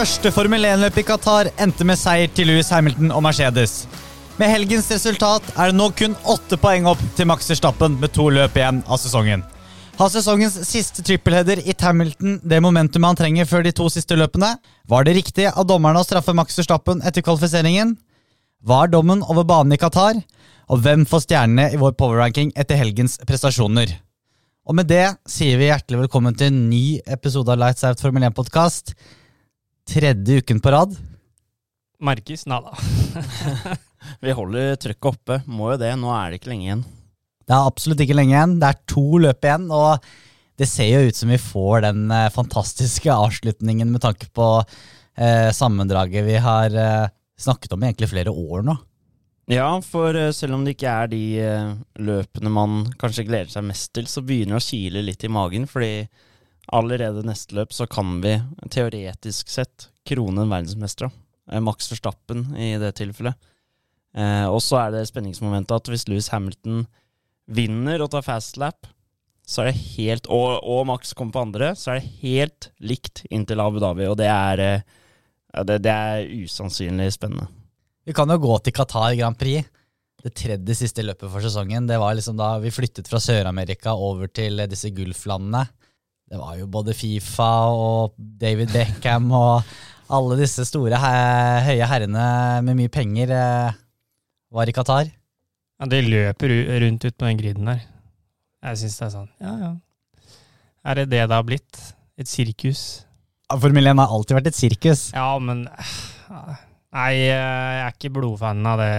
Første Formel 1-løp i Qatar endte med seier til Louis Hamilton og Mercedes. Med helgens resultat er det nå kun åtte poeng opp til Max Verstappen med to løp igjen av sesongen. Har sesongens siste trippelheader i Hamilton det momentumet han trenger før de to siste løpene? Var det riktig av dommerne å straffe Max Verstappen etter kvalifiseringen? Hva er dommen over banen i Qatar? Og hvem får stjernene i vår powerranking etter helgens prestasjoner? Og med det sier vi hjertelig velkommen til en ny episode av Lights Out Formel 1-podkast. Tredje uken på rad. Merkes? Nada. Vi holder trøkket oppe, må jo det. Nå er det ikke lenge igjen. Det er absolutt ikke lenge igjen. Det er to løp igjen, og det ser jo ut som vi får den eh, fantastiske avslutningen med tanke på eh, sammendraget vi har eh, snakket om i egentlig flere år nå. Ja, for eh, selv om det ikke er de eh, løpene man kanskje gleder seg mest til, så begynner det å kile litt i magen, fordi allerede neste løp så kan vi teoretisk sett krone en verdensmester. Eh, Max Verstappen i det tilfellet. Eh, og så er det spenningsmomentet at hvis Louis Hamilton vinner og tar fast lap, så er det helt Og, og Max kommer på andre, så er det helt likt inntil Abu Dhabi, og det er, eh, det, det er usannsynlig spennende. Vi kan jo gå til Qatar Grand Prix. Det tredje siste løpet for sesongen. Det var liksom da vi flyttet fra Sør-Amerika over til disse Gulflandene. Det var jo både Fifa og David Beckham og alle disse store, høye herrene med mye penger eh, var i Qatar. Ja, De løper rundt ut på den griden der. Jeg syns det er sånn, ja ja. Er det det det har blitt? Et sirkus? Formel 1 har alltid vært et sirkus. Ja, men Nei, jeg er ikke blodfan av det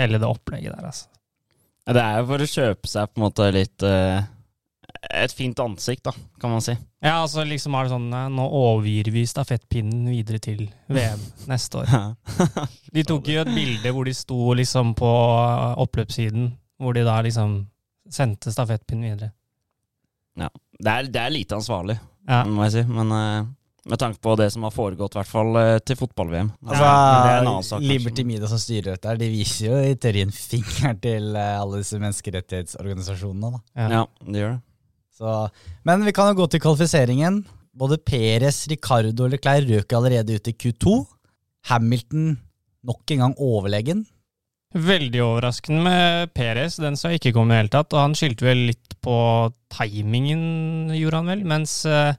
hele det opplegget der, altså. Ja, Det er jo for å kjøpe seg på en måte litt uh, Et fint ansikt, da, kan man si. Ja, altså liksom er det sånn Nå overgir vi stafettpinnen videre til VM neste år. De tok jo et bilde hvor de sto liksom på oppløpssiden, hvor de da liksom sendte stafettpinnen videre. Ja. Det er, det er lite ansvarlig, Ja. må jeg si. Men uh, med tanke på det som har foregått, i hvert fall uh, til fotball-VM. Altså, ja, det er en annen sak. Liberty Media som styrer dette, de viser jo i teorien fingeren til uh, alle disse menneskerettighetsorganisasjonene. da. Ja. Ja, det gjør det. Så, men vi kan jo gå til kvalifiseringen. Både Perez, Ricardo og Leclerc røk allerede ut i Q2. Hamilton nok en gang overlegen. Veldig overraskende med Perez, den sa ikke kom i det hele tatt. Og han skyldte vel litt på timingen, gjorde han vel. Mens eh,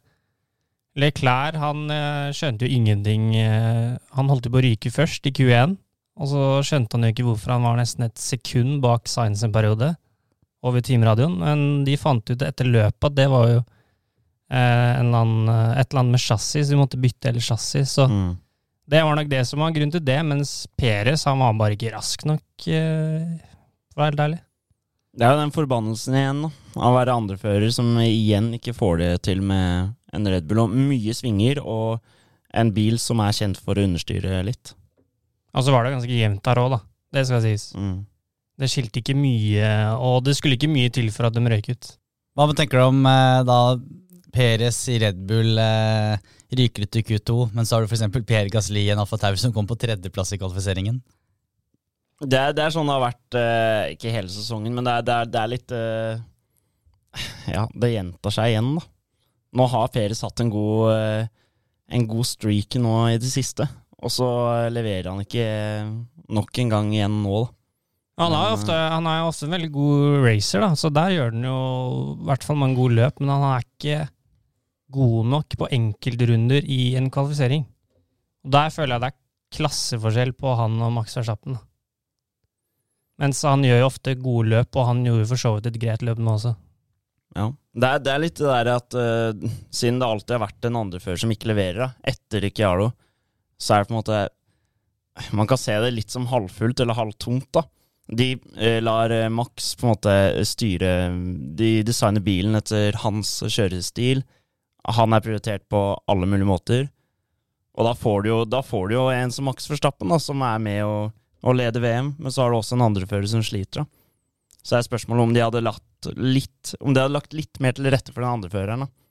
Leclerc, han eh, skjønte jo ingenting. eh, han holdt jo på å ryke først, i Q1. Og så skjønte han jo ikke hvorfor han var nesten et sekund bak Science en periode, over teamradioen. Men de fant ut etter løpet at det var jo eh, annen, eh, et eller annet med chassis, så de måtte bytte hele chassis. Så Mm. det var nok det som var grunnen til det, mens Peres han var bare ikke rask nok, eh, for å være helt ærlig. Det er jo den forbannelsen igjen, da. Av å være andrefører som igjen ikke får det til med en Red Bull. Og mye svinger, og en bil som er kjent for å understyre litt. Og så var det ganske jevnt der òg, da. Det skal sies. Mm. Det skilte ikke mye, og det skulle ikke mye til for at de røyk ut. Hva tenker du om eh, da Peres i Red Bull eh, ryker ut i Q2, men så har du f.eks. Pierre Gasli i en Alfa som kom på tredjeplass i kvalifiseringen? Det, er, det er sånn det har vært, eh, ikke hele sesongen, men det er, det er, det er litt eh, Ja, det gjentar seg igjen, da. Nå har Peres hatt en god, eh, en god streak nå i det siste, og så leverer han ikke nok en gang igjen nå, da. Han er ofte, han er ofte en veldig god racer, da, så der gjør han jo i hvert fall mange gode løp, men han er ikke god nok på enkeltrunder i en kvalifisering. Og Der føler jeg det er klasseforskjell på han og Max Verstappen. Mens han gjør jo ofte gode løp, og han gjorde for så vidt et greit løp nå også. Ja. Det er, det er litt det der at uh, siden det alltid har vært en andrefører som ikke leverer, da, etter Ricciardo, så er det på en måte Man kan se det litt som halvfullt eller halvtomt, da. De eh, lar eh, Max på en måte styre De designer bilen etter hans kjørestil. Han er prioritert på alle mulige måter. Og da får du jo, får du jo en som Max Verstappen, da, som er med og, og leder VM, men så har du også en andrefører som sliter. da. Så er spørsmålet om de hadde latt litt Om de hadde lagt litt mer til rette for den andreføreren. da.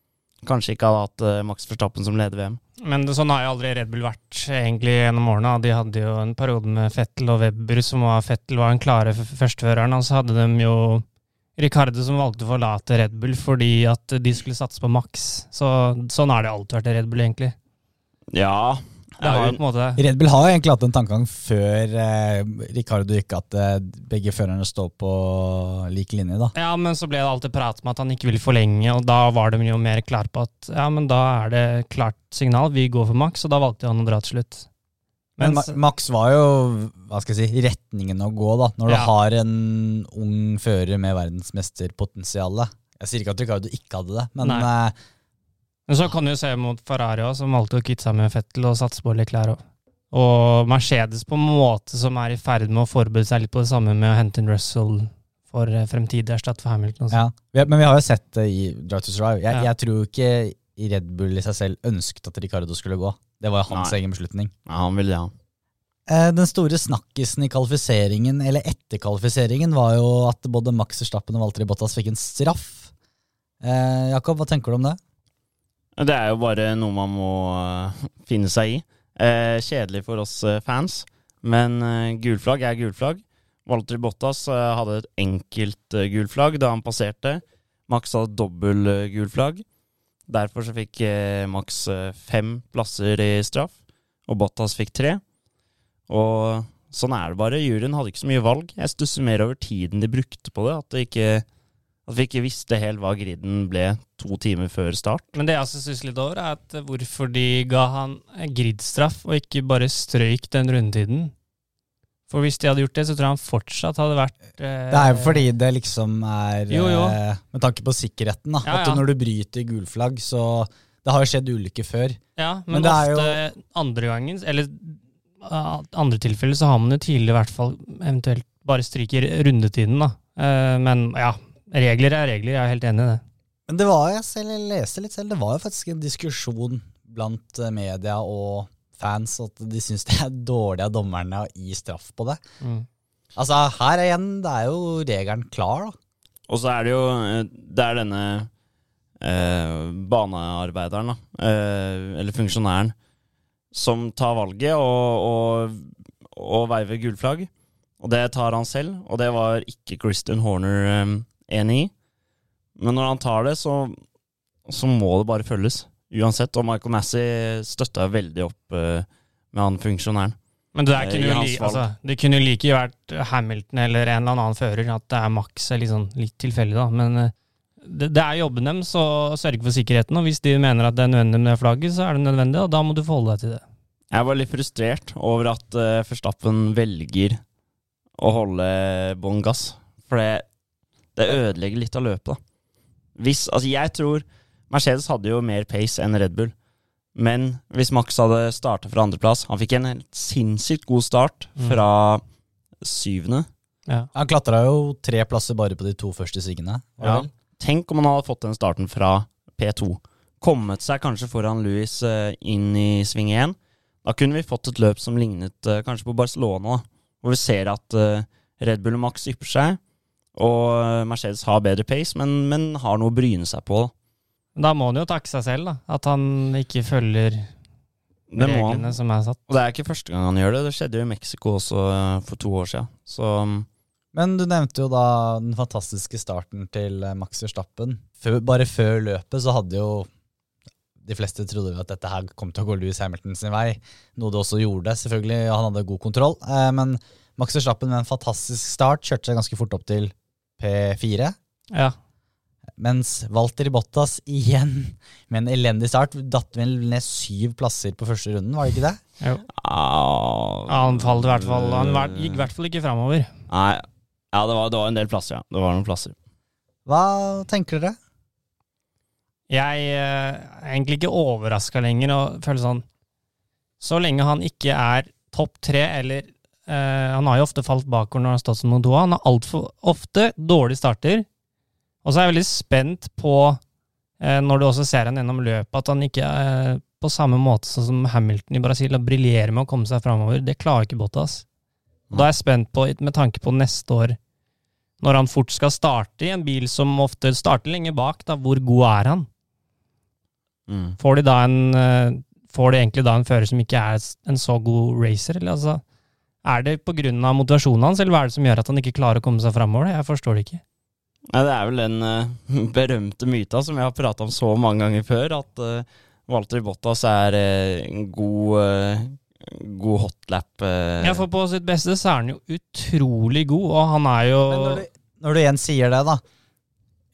Kanskje ikke hadde hatt eh, Max Verstappen som leder VM. Men det, sånn har jo aldri Red Bull vært egentlig gjennom årene. De hadde jo en periode med Fettel og Webber som var Fettel var den klare førsteføreren, og så hadde de jo Ricardo som valgte å forlate Red Bull fordi at de skulle satse på Max. Så sånn har det alltid vært i Red Bull, egentlig. Ja. Det har jo på en måte Red Bull har jo egentlig hatt en tankegang før eh, Ricardo gikk, at eh, begge førerne står på lik linje. da. Ja, men så ble det alltid prat om at han ikke ville forlenge, og da var de jo mer klare på at ja, men da er det klart signal, vi går for Max, og da valgte han å dra til slutt. Men Mens, Max var jo hva skal jeg si, retningen å gå, da. Når du har en ung fører med verdensmesterpotensial. Jeg sier ikke at Ricardo ikke hadde det, men Nei. Men så kan du se mot Ferrari også, som valgte å kvitte seg med Fettel og satse på Leclerc òg. Og Mercedes på en måte som er i ferd med å forberede seg litt på det samme med å hente inn Russell for eh, fremtidig erstatt for Hamilton. Også. ja. Men vi har jo sett det i Drive to Survive. Jeg, Ja. jeg tror ikke Red Bull i seg selv ønsket at Ricardo skulle gå. Det var jo hans Nei. egen beslutning. ja han ville det, han. Eh, Den store snakkisen i kvalifiseringen, eller etter kvalifiseringen, var jo at både Max Verstappen og Valtteri Bottas fikk en straff. Eh, Jakob, hva tenker du om det? Det er jo bare noe man må eh, finne seg i. Eh, kjedelig for oss eh, fans, men gulflagg er gulflagg. Walter Bottas hadde et enkelt gulflagg da han passerte. Max hadde dobbel gulflagg. Derfor så fikk Max fem plasser i straff, og Bottas fikk tre. Og sånn er det bare. Juryen hadde ikke så mye valg. Jeg stusser mer over tiden de brukte på det. At, det ikke, at vi ikke visste helt hva griden ble to timer før start. Men det jeg også synes litt over, er at hvorfor de ga han gridstraff og ikke bare strøyk den rundetiden. For hvis de hadde gjort det, så tror jeg han fortsatt hadde vært eh, Det er jo fordi det liksom er Jo, jo. eh, Med tanke på sikkerheten, da. Ja, At ja. når du bryter gulflagg, så Det har jo skjedd ulykker før. Ja, men, Men det er ofte andre gangen, eller uh, andre tilfeller, så har man jo tidligere i hvert fall eventuelt bare stryker rundetiden, da. Eh, men ja, regler er regler, jeg er helt enig i det. Men det var jeg selv, jeg leste litt selv, det var jo faktisk en diskusjon blant eh, media og fans at de syns det er dårlig av dommerne å gi straff på det. Mm. Altså, her er igjen, det er jo regelen klar, da. Og så er det jo eh, Det er denne eh, banearbeideren, da, eh, eller funksjonæren, som tar valget og, og, og veiver gulflagg. Og det tar han selv, og det var ikke Christian Horner eh, enig i. Men når han tar det, så, så må det bare følges. Uansett. Og Michael Massey støtta veldig opp uh, med han funksjonæren. Men det, Eh, kunne jo li, altså, det kunne jo like vært Hamilton eller en eller annen fører, at det er Max er sånn, litt tilfeldig, da. Men eh, det, det er jobben deres å sørge for sikkerheten, og hvis de mener at det er nødvendig med flagget, så er det nødvendig, og da må du forholde deg til det. Jeg var litt frustrert over at uh, Verstappen velger å holde bånn gass. For det, det ødelegger litt av løpet, da. Hvis, altså jeg tror Mercedes hadde jo mer pace enn Red Bull. Men hvis Max hadde starta fra andreplass Han fikk en helt sinnssykt god start Mm. fra syvende. Ja. Han klatra jo tre plasser bare på de to første svingene. Ja. Tenk om han hadde fått den starten fra P2. Kommet seg kanskje foran Louis eh, inn i sving 1. Da kunne vi fått et løp som lignet eh, kanskje på Barcelona, hvor vi ser at eh, Red Bull og Max ypper seg, og eh, Mercedes har bedre pace, men, men har noe å bryne seg på. Da. Da må han jo takke seg selv, da. At han ikke følger Det må han. reglene som er satt. Og det er ikke første gang han gjør det. Det skjedde jo i Mexico også eh, for to år siden. Så mm, Men du nevnte jo da den fantastiske starten til eh, Max Verstappen. Bare før løpet så hadde jo de fleste trodde jo at dette her kom til å gå Louis Hamilton sin vei, noe det også gjorde. Selvfølgelig, han hadde god kontroll. Eh, men Max Verstappen med en fantastisk start kjørte seg ganske fort opp til P4. Ja. Mens Walter Bottas igjen med en elendig start datt vel ned syv plasser på første runden, var det ikke det? Jo. ah, Han falt i hvert fall Han gikk i hvert fall ikke framover. Nei. Ja, det var, det var en del plasser, ja. Det var noen plasser. Hva tenker dere? Jeg eh, er egentlig ikke overraska lenger og føler sånn Så lenge han ikke er topp tre, eller Han har jo ofte falt bakover når han har stått som nummer to. Han har altfor ofte dårlige starter. Og så er jeg veldig spent på, eh, når du også ser han gjennom løpet, at han ikke er på samme måte sånn som Hamilton i Brasil og briljerer med å komme seg framover. Det klarer ikke Bottas. Da er jeg spent på, med tanke på neste år, når han fort skal starte i en bil som ofte starter lenge bak, da, hvor god er han? Mm. Får de da en eh, Får de egentlig da en fører som ikke er en så god racer, eller altså Er det av motivasjonen hans, eller hva er det som gjør at han ikke klarer å komme seg framover? Jeg forstår det ikke. Nei, det er vel den uh, berømte myta som jeg har prata om så mange ganger før, at, uh, Valtteri Bottas er uh, en god, god hotlap. Ja, for på sitt beste så er han jo utrolig god, og han er jo Men når du, når du igjen sier det, da.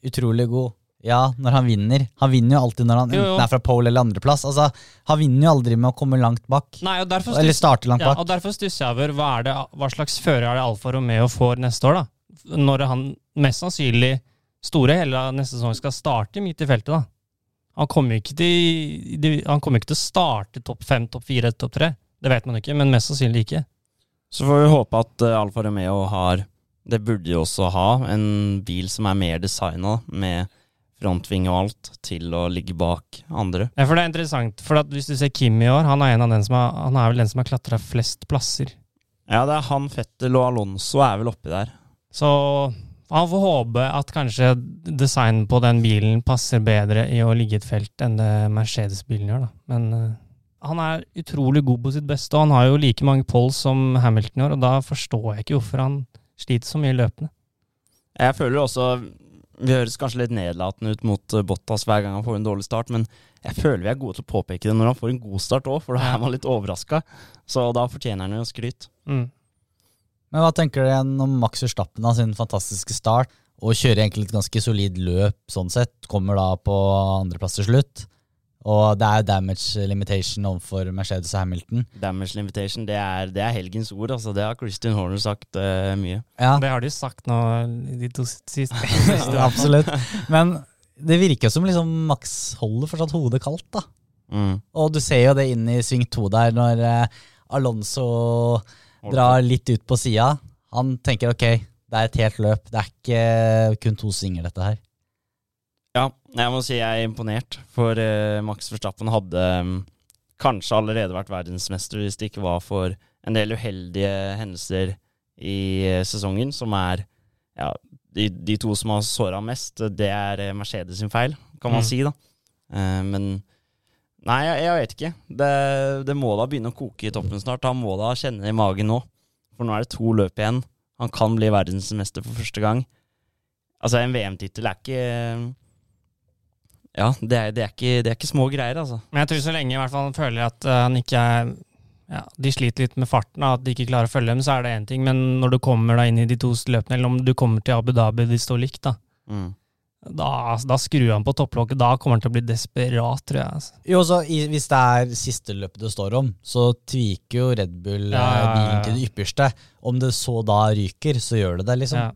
Utrolig god. Ja, når han vinner. Han vinner jo alltid når han Jo, jo. enten er fra pole eller andreplass. Altså, han vinner jo aldri med å komme langt bak. Nei, og derfor Eller starte langt ja, bak. og derfor stusser jeg over hva, er det, hva slags fører er det Alfa Romeo får neste år, da? Når han mest sannsynlig store hele neste sesong skal starte midt i feltet, da. Han kommer jo ikke til, han kommer ikke til å starte topp fem, topp fire, topp tre. Det vet man ikke, men mest sannsynlig ikke. Så får vi håpe at eh, Alfa Romeo har Det burde de også ha. En bil som er mer designa, med frontving og alt, til å ligge bak andre. Ja, for det er interessant, for hvis du ser Kim i år, han er, en av den som har, han er vel den som har klatra flest plasser. Ja, det er han, Fettel og Alonso er vel oppi der. Så han får håpe at kanskje designen på den bilen passer bedre i å ligge i et felt enn det Mercedes-bilen gjør, da. Men uh, han er utrolig god på sitt beste, og han har jo like mange polls som Hamilton år, og da forstår jeg ikke hvorfor han sliter så mye løpende. Jeg føler også Vi høres kanskje litt nedlatende ut mot eh, Bottas hver gang han får en dårlig start, men jeg føler vi er gode til å påpeke det når han får en god start òg, for da er man litt overraska. Så da fortjener han jo skryt. Mm. Men hva tenker du igjen om Max Verstappen av sin fantastiske start? Og kjører egentlig et ganske solid løp sånn sett. Kommer da på andreplass til slutt. Og det er damage limitation overfor Mercedes og Hamilton. Damage limitation, det er, det er helgens ord. Altså. Det har Christian Horner sagt uh, mye. Ja, Det har de sagt nå de to siste. absolutt. Men det virker som liksom Max holder fortsatt hodet kaldt, da. Mm. Og du ser jo det inn i sving to der, når uh, Alonso drar litt ut på sida. Han tenker ok, det er et helt løp. Det er ikke kun to svinger, dette her. Ja, jeg må si jeg er imponert, for uh, Max Verstappen hadde um, kanskje allerede vært verdensmester hvis det ikke var for en del uheldige hendelser i uh, sesongen, som er ja, de, de to som har såra mest, det er eh, Mercedes sin feil, kan man Mm. si, da. Uh, men Nei, jeg, jeg vet ikke. Det, det må da begynne å koke i toppen snart. Han må da kjenne det i magen nå. For nå er det to løp igjen. Han kan bli verdensmester for første gang. Altså, en VM-tittel er ikke Ja, det er, det, er ikke, det er ikke små greier, altså. Men jeg tror så lenge i hvert fall han føler at eh, han ikke er ja, De sliter litt med farten, at de ikke klarer å følge dem, så er det én ting. Men når du kommer da inn i de to løpene, eller om du kommer til Abu Dhabi, de står likt, da. Mm. Da, da skrur han på topplokket. Da kommer han til å bli desperat, tror jeg. Altså. Jo, så i, Hvis det er siste løpet det står om, så tviker jo Red Bull Ja, eh, ja, ja, bilen til det ypperste. Om det så da ryker, så gjør det det, liksom. Ja.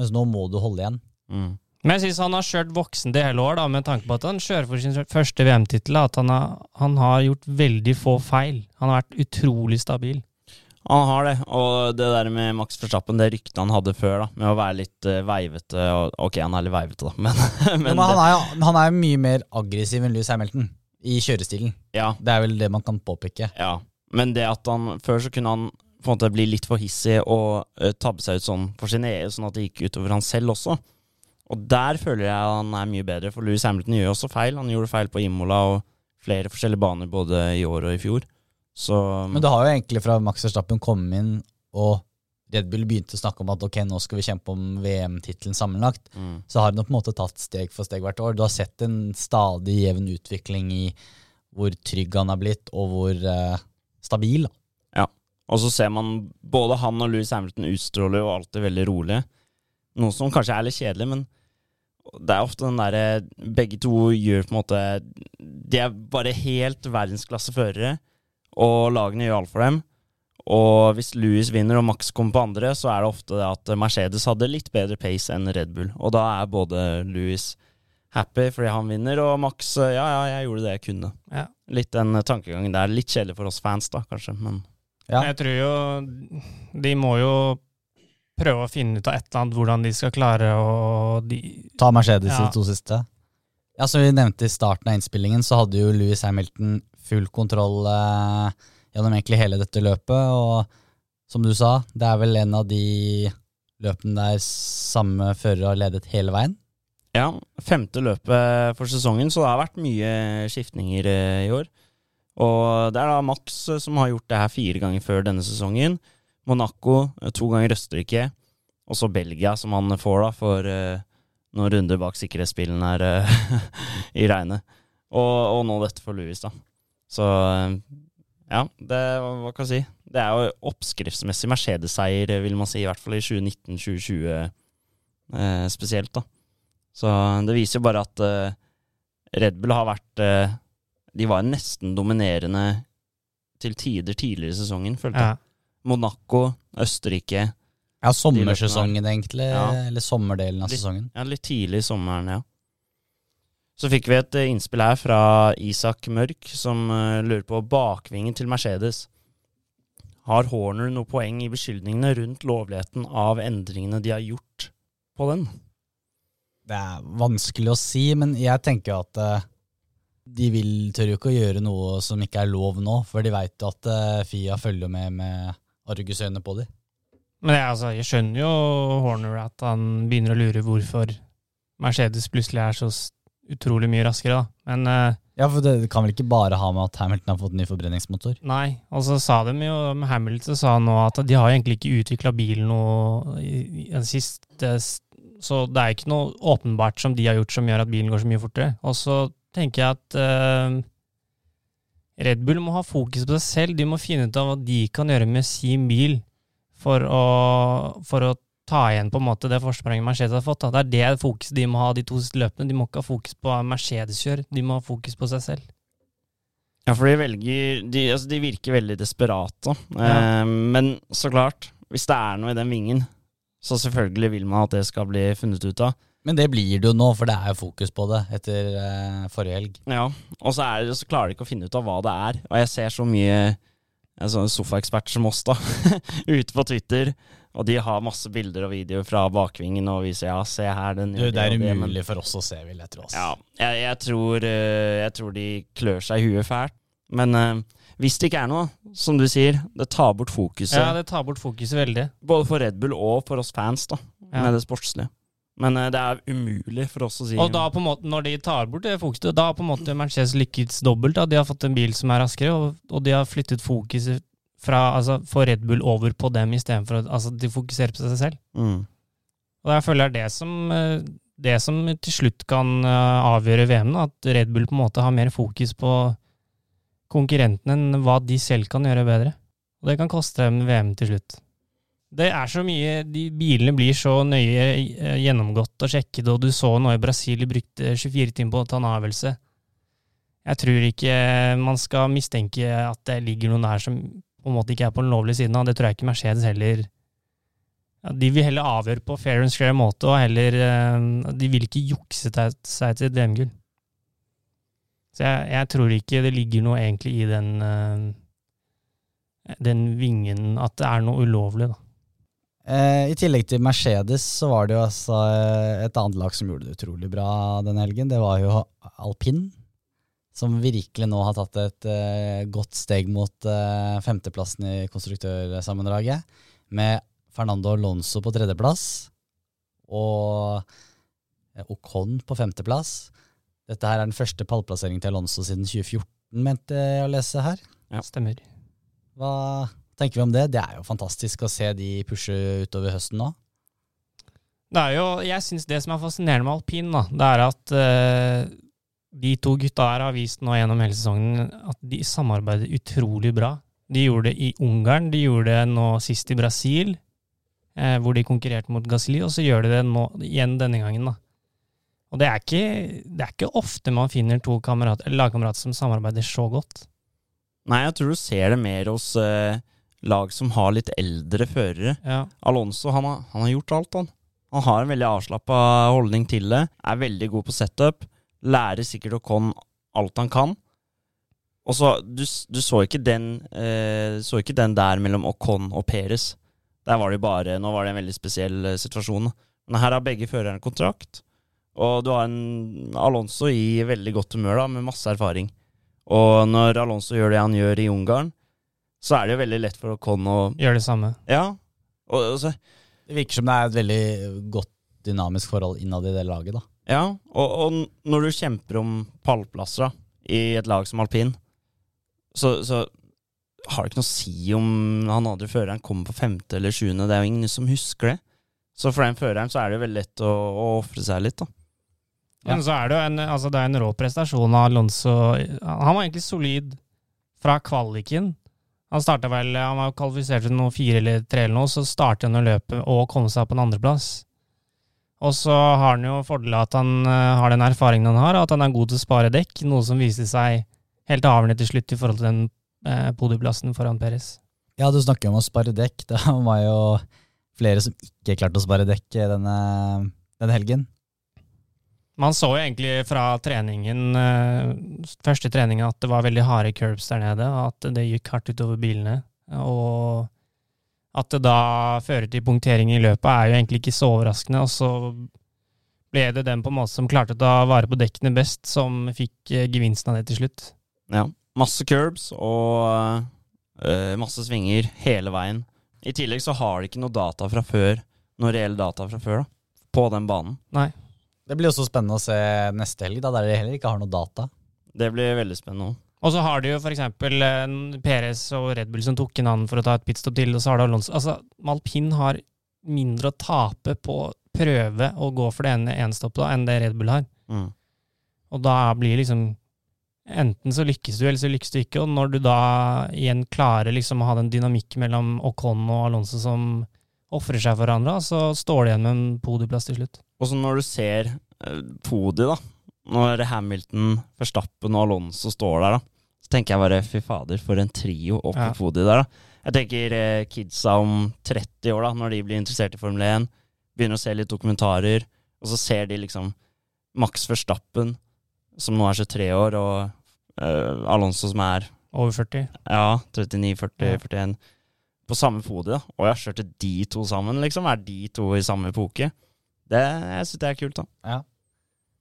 Mens nå må du holde igjen. Mm. Men jeg syns han har kjørt voksen det hele år, da, med tanke på at han kjører for sin første VM-tittel. At han har, han har gjort veldig få feil. Han har vært utrolig stabil. Han har det, og det der med Max Verstappen, det ryktet han hadde før, da, med å være litt uh, veivete og, Ok, han er litt veivete, da, men, men, Men, han, er, han er mye mer aggressiv enn Louis Hamilton i kjørestilen. ja, Det er vel det man kan påpeke. ja. Men det at han Før så kunne han på en måte bli litt for hissig og uh, tabbe seg ut sånn for sin EU, sånn at det gikk utover han selv også. Og der føler jeg han er mye bedre, for Louis Hamilton gjør også feil. Han gjorde feil på Imola og flere forskjellige baner både i år og i fjor. Så Men det har jo egentlig fra Max Verstappen kommet inn, og Red Bull begynte å snakke om at ok, nå skal vi kjempe om VM-tittelen sammenlagt, mm. så har han på en måte tatt steg for steg hvert år. Du har sett en stadig jevn utvikling i hvor trygg han har blitt, og hvor eh, stabil. Ja, Og så ser man både han og Louis Hamilton utstråler jo alltid veldig rolig. Noe som kanskje er litt kjedelig, men det er ofte den derre Begge to gjør på en måte De er bare helt verdensklasseførere, og lagene gjør alt for dem. Og hvis Louis vinner og Max kommer på andre, så er det ofte det at Mercedes hadde litt bedre pace enn Red Bull. Og da er både Louis happy fordi han vinner, og Max ja, ja, jeg gjorde det jeg kunne. Ja. Litt den tankegangen der. Litt kjedelig for oss fans, da, kanskje, men Ja. Jeg tror jo De må jo prøve å finne ut av et eller annet hvordan de skal klare å de, Ta Mercedes i Ja. de to siste. Ja, Som vi nevnte i starten av innspillingen, så hadde jo Louis Hamilton full kontroll eh, gjennom egentlig hele dette løpet. Og som du sa, det er vel en av de løpene der samme fører har ledet hele veien. Ja, femte løpet for sesongen, så det har vært mye skiftninger eh, i år. Og det er da Max eh, som har gjort det her fire ganger før denne sesongen. Monaco eh, to ganger Østerrike, og så Belgia, som han får da for uh, noen runder bak sikkerhetsbilen her uh, i regnet. Og, og nå dette for Louis, da. Så ja, det, hva kan jeg si? Det er jo oppskriftsmessig Mercedes-seier, vil man si, i hvert fall i 2019-2020 eh, spesielt, da. Så det viser jo bare at eh, Red Bull har vært eh, De var nesten dominerende til tider tidligere i sesongen, følte jeg. Ja. Monaco, Østerrike Ja, sommersesongen, egentlig. Ja. Eller sommerdelen av Litt- sesongen. Ja, litt tidlig i sommeren, ja. Så fikk vi et eh, innspill her fra Isak Mørk, som eh, lurer på bakvingen til Mercedes. Har Horner noe poeng i beskyldningene rundt lovligheten av endringene de har gjort på den? Det er vanskelig å si, men jeg tenker at eh, de vil, tør jo ikke å gjøre noe som ikke er lov nå, for de veit at eh, Fia følger med med argusøyne på dem. Men jeg, altså, jeg skjønner jo Horner at han begynner å lure hvorfor Mercedes plutselig er så utrolig mye raskere, da. Men uh, Ja, for det kan vel ikke bare ha med at Hamilton har fått ny forbrenningsmotor? nei. Og så sa de jo med Hamilton sa nå at de har egentlig ikke utvikla bilen noe i, i den siste s- Så det er ikke noe åpenbart som de har gjort som gjør at bilen går så mye fortere. Og så tenker jeg at eh, Red Bull må ha fokus på seg selv. De må finne ut av hva de kan gjøre med sin bil for å, for å ta igjen på en måte det forspranget Mercedes har fått. Da. Det er det fokuset de må ha de to siste løpene. De må ikke ha fokus på Mercedes-kjør, de må ha fokus på seg selv. Ja, for de velger De, altså, de virker veldig desperate. Ja. Eh, men så klart, hvis det er noe i den vingen, så selvfølgelig vil man at det skal bli funnet ut av. Men det blir det jo nå, for det er jo fokus på det etter uh, forrige helg. Ja, og så, er det, så klarer de ikke å finne ut av hva det er. Og jeg ser så mye sånn sofaeksperter som oss, da, ute på Twitter. Og de har masse bilder og videoer fra bakvingen og viser ja, se her, den Du, det er men- umulig for oss å se, vil jeg tro. Ja, jeg, jeg, tror, uh, jeg tror de klør seg i huet fælt. Men uh, hvis det ikke er noe, som du sier, det tar bort fokuset. Ja, det tar bort fokuset veldig. Både for Red Bull og for oss fans, da, Ja. med det sportslige. Men eh, det er umulig for oss å si Og da på en måte, når de tar bort det fokuset, da har på en måte Mercedes lykkes dobbelt. Da. De har fått en bil som er raskere, og, og de har flyttet fokuset fra, altså, for Red Bull over på dem istedenfor at altså, de fokuserer på seg selv. mm. Og jeg føler det er det som, eh, det som til slutt kan eh, avgjøre VM, da, at Red Bull på en måte har mer fokus på konkurrentene enn hva de selv kan gjøre bedre. Og det kan koste dem VM til slutt. Det er så mye De bilene blir så nøye eh, gjennomgått og sjekket, og du så nå i Brasil de brukte 24 timer på å ta en avgjørelse. Jeg tror ikke man skal mistenke at det ligger noen der som på en måte ikke er på den lovlige siden av. Det tror jeg ikke Mercedes heller ja, De vil heller avgjøre på fair and square måte, og heller eh, De vil ikke jukse seg til et VM-gull. Så jeg, jeg tror ikke det ligger noe egentlig i den eh, den vingen At det er noe ulovlig, da. Eh, I tillegg til Mercedes så var det jo altså eh, et annet lag som gjorde det utrolig bra denne helgen. Det var jo alpin, som virkelig nå har tatt et eh, godt steg mot eh, femteplassen i konstruktørsammendraget. Med Fernando Alonso på tredjeplass og eh, Ocon på femteplass. Dette her er den første pallplasseringen til Alonso siden 2014, mente jeg å lese her. Ja. Stemmer. Hva tenker vi om det? Det er jo fantastisk å se de pushe utover høsten nå. Det er jo, jeg syns det som er fascinerende med alpin, da, det er at uh, de to gutta her har vist nå gjennom hele sesongen at de samarbeider utrolig bra. De gjorde det i Ungarn, de gjorde det nå sist i Brasil, uh, hvor de konkurrerte mot Gasli, og så gjør de det nå igjen denne gangen. da. Og det er ikke, det er ikke ofte man finner to kamerat, lagkamerater som samarbeider så godt. Nei, jeg tror du ser det mer hos eh, lag som har litt eldre førere. Ja. Alonso han har, han har gjort alt, han. Han har en veldig avslappa holdning til det. Er veldig god på setup. Lærer sikkert Ocon alt han kan. Og så, du, du så ikke den eh, så ikke den der mellom Ocon og Perez. Der var det bare Nå var det en veldig spesiell eh, situasjon. Men her har begge førerne kontrakt. Og du har en Alonso i veldig godt humør, da, med masse erfaring. Og når Alonso gjør det han gjør i Ungarn, så er det jo veldig lett for Ocon å Gjør det samme. Ja. Og, og så, Det virker som det er et veldig godt dynamisk forhold innad i det laget, da. Ja, og, og når du kjemper om pallplasser da, i et lag som alpin, så, så har det ikke noe å si om han andre føreren kommer på femte eller sjuende. Det er jo ingen som husker det. Så for den føreren så er det jo veldig lett å, å ofre seg litt, da. Ja. Men så er det jo en, altså det er en rå prestasjon av Alonso. Han var egentlig solid fra kvaliken. Han starta vel, han var kvalifisert til noe fire eller tre eller noe, så startet han å løpe og komme seg på en andreplass. Og så har han jo fordelen at han eh, har den erfaringen han har, at han er god til å spare dekk, noe som viste seg helt avgjørende til slutt i forhold til den eh, podieplassen foran Peres. Ja, du snakker om å spare dekk. Det var jo flere som ikke klarte å spare dekk denne, denne helgen. Man så jo egentlig fra treningen, eh, første treningen, at det var veldig harde curbs der nede, og at det gikk hardt utover bilene. Og at det da fører til punktering i løpet, er jo egentlig ikke så overraskende. Og så ble det den på en måte som klarte å ta vare på dekkene best, som fikk eh, gevinsten av det til slutt. Ja. Masse curbs og øh, masse svinger hele veien. I tillegg så har de ikke noe data fra før, noe reell data fra før, da, på den banen. Nei. Det blir også spennende å se neste helg, da, der de heller ikke har noe data. Det blir veldig spennende òg. Og så har de jo for eksempel eh, Perez og Red Bull som tok inn han for å ta et pitstop til, og så har du Alonso. Altså, Malpin har mindre å tape på å prøve å gå for det ene enstoppet enn det Red Bull har. Mm. Og da blir liksom Enten så lykkes du, eller så lykkes du ikke. Og når du da igjen klarer liksom å ha den dynamikken mellom Ocon og Alonso som ofrer seg for hverandre, så står de igjen med en podieplass til slutt. Og så når du ser eh, podiet, da, når Hamilton, Verstappen og Alonso står der, da, så tenker jeg bare fy fader, for en trio opp på Ja. podiet der, da. Jeg tenker eh, kidsa om 30 år, da, når de blir interessert i Formel 1, begynner å se litt dokumentarer, og så ser de liksom Max Verstappen, som nå er 23 år, og eh, Alonso som er Over 40. ja, 39, 40, Ja. 41 På samme podiet. da. Og jeg kjørte de to sammen, liksom. Er de to i samme epoke? Det, jeg syns det er kult, da.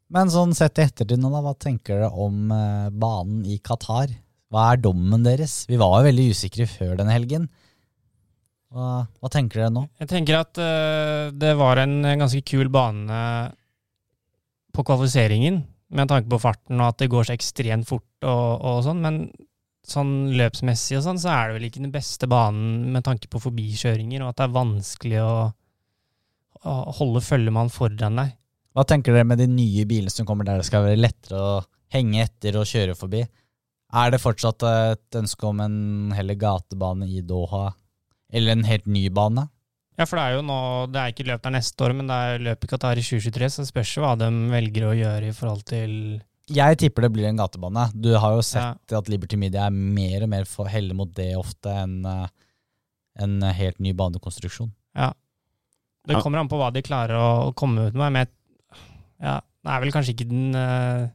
Men sånn sett i ettertid nå, da, hva tenker dere om eh, banen i Qatar? Hva er dommen deres? Vi var jo veldig usikre før denne helgen. Hva, hva tenker dere nå? Jeg tenker at eh, det var en ganske kul bane på kvalifiseringen, med tanke på farten og at det går så ekstremt fort og, og sånn, men sånn løpsmessig og sånn, så er det vel ikke den beste banen med tanke på forbikjøringer, og at det er vanskelig å, å holde følge med han foran deg. Hva tenker dere med de nye bilene som kommer der det skal være lettere å henge etter og kjøre forbi? Er det fortsatt et ønske om en heller gatebane i Doha, eller en helt ny bane? Ja, for det er jo nå, det er ikke løp der neste år, men det er løp i Qatar i 2023, så det spørs jo hva de velger å gjøre i forhold til Jeg tipper det blir en gatebane. Du har jo sett at Liberty Media er mer og mer for heller mot det ofte enn eh, en helt ny banekonstruksjon. Ja. Det kommer an på hva de klarer å, å komme ut med, med ja, det er vel kanskje ikke den, eh,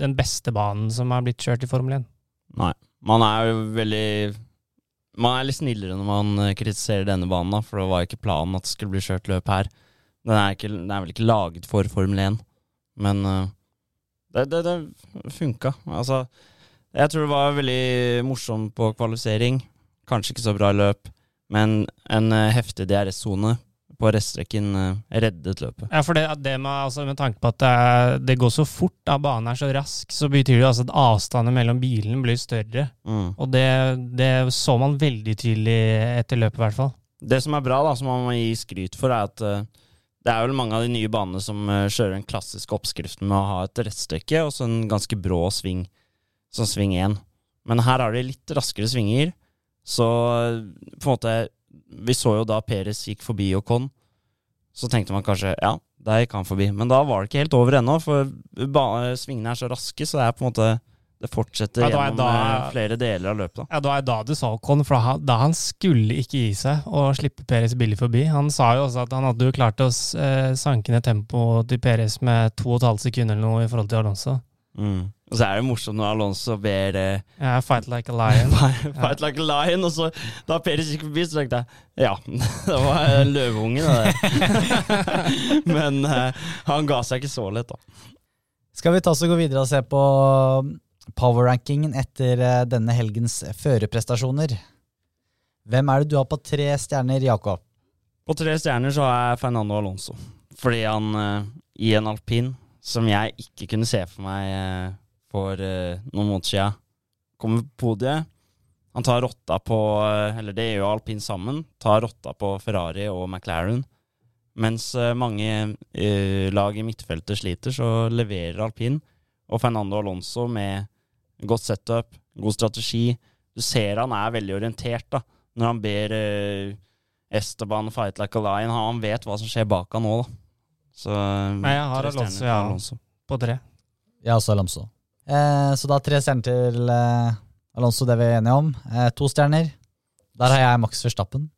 den beste banen som har blitt kjørt i Formel 1. Nei. Man er jo veldig Man er litt snillere når man eh, kritiserer denne banen, da, for det var ikke planen at det skulle bli kjørt løp her. Den er, ikke, den er vel ikke laget for Formel 1, men det, det, det funka. Altså, jeg tror det var veldig morsomt på kvalifisering. Kanskje ikke så bra løp, men en eh, heftig DRS-sone på restrekken eh, reddet løpet. Ja, for det, det med, altså, med tanke på at det, det går så fort, da banen er så rask, så betyr det altså at avstanden mellom bilene blir større. Mm. Og det, det så man veldig tydelig etter løpet, i hvert fall. Det som er bra, da, som man må gi skryt for, er at eh, det er vel mange av de nye banene som eh, kjører den klassiske oppskriften med å ha et rettstykke og så en ganske brå sving, som sving 1. Men her har de litt raskere svinger, så eh, på en måte Vi så jo da Peres gikk forbi Ocon, så tenkte man kanskje ja, der gikk han forbi. Men da var det ikke helt over ennå, for svingene er så raske, så det er på en måte det fortsetter Ja, gjennom da- eh, flere deler av løpet. da. Ja, Det var da du sa Ocon, for da, da han skulle ikke gi seg og slippe Peres billig forbi. Han sa jo også at han hadde jo klart å eh, sanke ned tempoet til Peres med to og et halvt sekund eller noe i forhold til Alonso. Mm. Og så er det morsomt når Alonso ber eh, Ja, fight like a lion. Fight like a lion, og så da Peres gikk forbi, så tenkte jeg ja, det var en løveunge, det der. Men eh, han ga seg ikke så lett, da. Skal vi ta oss og gå videre og se på power-rankingen etter eh, denne helgens førerprestasjoner? Hvem er det du har på tre stjerner, Jakob? På tre stjerner så har jeg Fernando Alonso. Fordi han uh, i en alpin, som jeg ikke kunne se for meg uh, for uh, noen måneder siden, kommer på podiet. Han tar rotta på Eller det gjør jo alpin sammen. Tar rotta på Ferrari og McLaren. Mens mange lag i midtfeltet sliter, så leverer alpin. Og Fernando Alonso med godt setup, god strategi. Du ser han er veldig orientert da, når han ber eh, Esteban fight like a lion. Han vet hva som skjer bak han nå, da. Så eh, Nei, jeg har Alonso, ja. Alonso. På tre. Jeg har også Alonso. Eh, så da tre stjerner til eh, Alonso, det vi er enige om. Eh, to stjerner. Der har jeg Max Verstappen.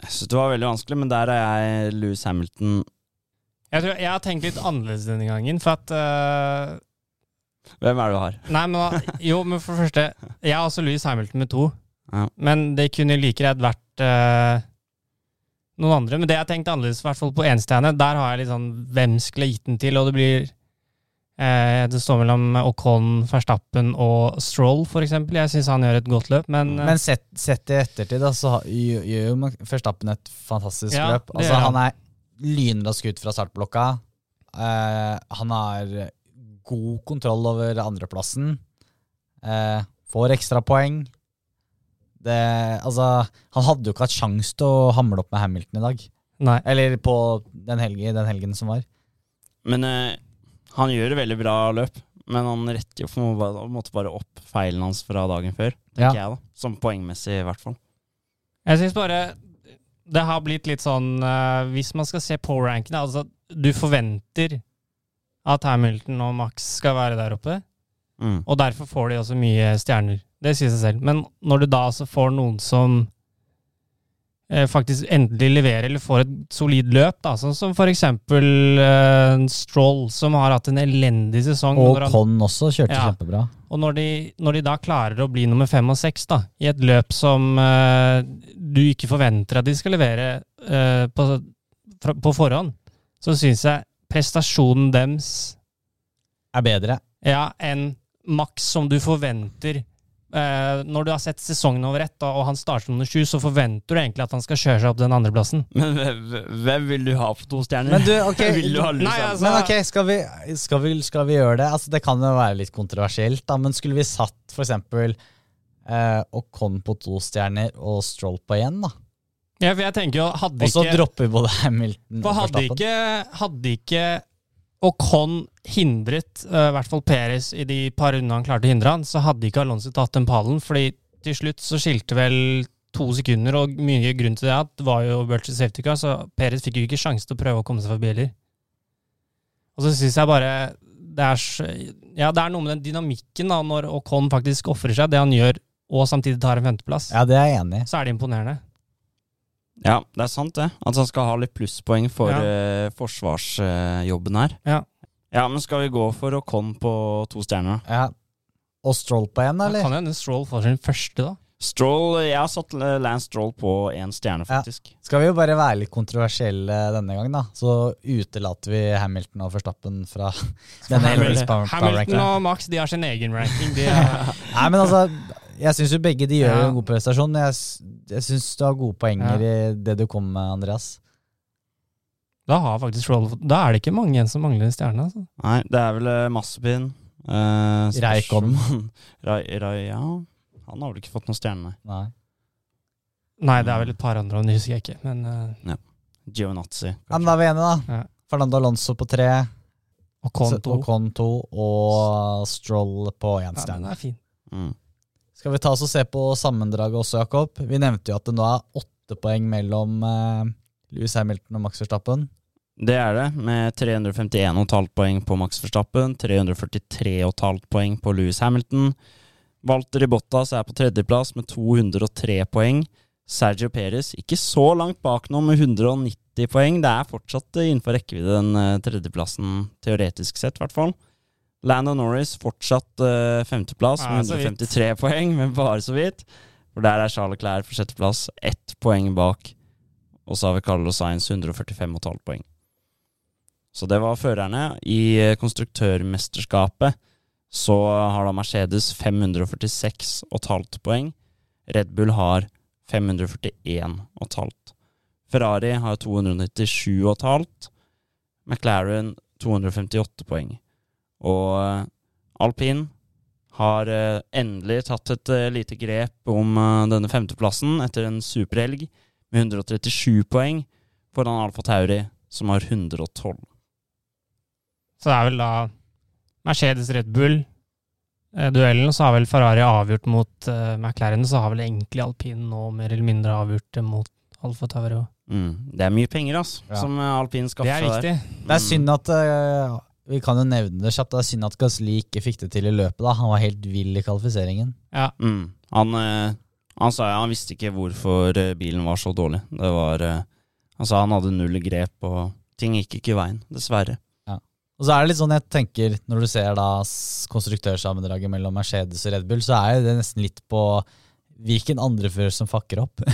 Jeg synes det var veldig vanskelig, men der har jeg Louis Hamilton. Jeg, tror, jeg har tenkt litt annerledes denne gangen, for at eh, Hvem er det du har? Nei, men Jo, men for det første Jeg har også Louis Hamilton med to. Ja. Men det kunne like greit vært uh, noen andre. Men det jeg tenkte annerledes, i hvert fall på enstjerne, der har jeg litt sånn Hvem skulle jeg gitt den til? Og det blir uh, Det står mellom Ocon, Verstappen og Stroll, for eksempel. Jeg syns han gjør et godt løp, men, uh, Men sett, sett i ettertid, da, så gjør jo Verstappen et fantastisk Ja, løp. Altså, han er lynraskt ut fra startblokka. Eh, han har god kontroll over andreplassen. Eh, får ekstrapoeng. Det, altså, han hadde jo ikke hatt sjanse til å hamle opp med Hamilton i dag. Nei. Eller på den, helgen, den helgen som var. Men eh, han gjør et veldig bra løp. Men han retter jo på en måte- bare opp feilen hans fra dagen før, tenker Ja. jeg da. Som poengmessig, i hvert fall. Jeg syns bare det har blitt litt sånn uh, Hvis man skal se på rankene Altså, du forventer at Hamilton og Max skal være der oppe. Mm. Og derfor får de også mye stjerner. Det sier seg selv. Men når du da altså får noen som eh, faktisk endelig leverer eller får et solid løp, da, sånn som for eksempel eh, Stroll, som har hatt en elendig sesong. Og Conn Con også kjørte Ja. kjempebra. og når de, når de da klarer å bli nummer fem og seks da, i et løp som eh, du ikke forventer at de skal levere eh, på, fra, på forhånd, så syns jeg prestasjonen deres Er bedre. ja, enn maks som du forventer. Eh, når du har sett sesongen over ett, og han starter under nummer sju, så forventer du egentlig at han skal kjøre seg opp den andreplassen. Men hvem- hvem vil du ha på to stjerner? Men du, ok, vil du ha Nei, altså- Men ok, skal vi, skal, vi, skal vi gjøre det? Altså, det kan jo være litt kontroversielt, da, men skulle vi satt for eksempel eh, Ocon på to stjerner og Stroll på én, da? Ja, for jeg tenker jo, hadde Og så ikke dropper vi både Hamilton For og hadde Verstappen. ikke, hadde ikke Ocon hindret eh, i hvert fall Perez i de par rundene han klarte å hindre han, så hadde ikke Alonso tatt den pallen. fordi til slutt så skilte vel to sekunder, og mye grunn til det at det var jo virtual safety car, så Perez fikk jo ikke sjanse til å prøve å komme seg forbi heller. Og så syns jeg bare det er, ja, det er noe med den dynamikken da, når Ocon faktisk ofrer seg, det han gjør, og samtidig tar en femteplass. Ja, det er jeg enig i. Så er det imponerende. Ja, det er sant det. At han skal ha litt plusspoeng for Ja. uh, forsvarsjobben her. Ja. Ja, men skal vi gå for Ocon på to stjerner? Ja. Og Stroll på én, Da eller? kan jo hende Stroll får sin første, da. Stroll, Jeg har satt Lance Stroll på én stjerne, Ja. faktisk. Skal vi jo bare være litt kontroversielle denne gangen, da. Så utelater vi Hamilton og Forstappen fra denne Hamilton, Hamilton og Max de har sin egen ranking. De er, Nei, men altså, jeg syns jo begge de gjør Ja. en god prestasjon. Jeg, jeg syns du har gode poenger i det du kom med, Andreas. da har faktisk Stroll Da er det ikke mange igjen som mangler en stjerne. Altså. Nei, det er vel uh, Massepin. Uh. Rai, Rai, ja, han har vel ikke fått noen stjerne, nei. Nei. Nei, det er vel et par andre, og det husker jeg ikke. Men uh. Ja, men da er vi enige, da. Ja. Fernando Alonso på tre, Og Con 2. Og, og Stroll på én Ja, den stjerne. er fin. Mm. Skal vi ta oss og se på sammendraget også, Jakob? Vi nevnte jo at det nå er åtte poeng mellom eh, Lewis Hamilton og Max Verstappen. Det er det, med 351,5 poeng på Max Verstappen, 343,5 poeng på Louis Hamilton. Walter Bottas er på tredjeplass med 203 poeng. Sergio Perez ikke så langt bak nå med 190 poeng. Det er fortsatt innenfor rekkevidde, den eh, tredjeplassen, teoretisk sett, i hvert fall. Lando Norris fortsatt uh, femteplass Ja, med 153 poeng, men bare så vidt. For der er Charles Clair på sjetteplass, ett poeng bak. Og så har vi Carlos Sainz 145,5 poeng. Så det var førerne. I eh, konstruktørmesterskapet så har da Mercedes 546,5 poeng. Red Bull har 541,5. Ferrari har 297,5. McLaren 258 poeng. Og eh, alpin har eh, endelig tatt et eh, lite grep om denne femteplassen etter en superhelg med 137 poeng foran Alfa Tauri som har 112. Så det er vel da Mercedes Red Bull-duellen, så har vel Ferrari avgjort mot uh, McLaren. Så har vel egentlig alpin nå mer eller mindre avgjort det mot Alfa Tauri. Mm. Det er mye penger, altså, Ja. som alpin skaffer der. Det er viktig. der. Det er Mm. synd at eh, Vi kan jo nevne det kjapt. Det er synd at Gasly ikke fikk det til i løpet. da Han var helt vill i kvalifiseringen. Ja. Mm. Han, eh, han sa ja, han visste ikke hvorfor eh, bilen var så dårlig. Det var eh, Han sa han hadde null grep, og ting gikk ikke i veien. Dessverre. Og så er det litt sånn jeg tenker, når du ser da konstruktørsammendraget mellom Mercedes og Red Bull, så er det nesten litt på hvilken andre fører som fucker opp.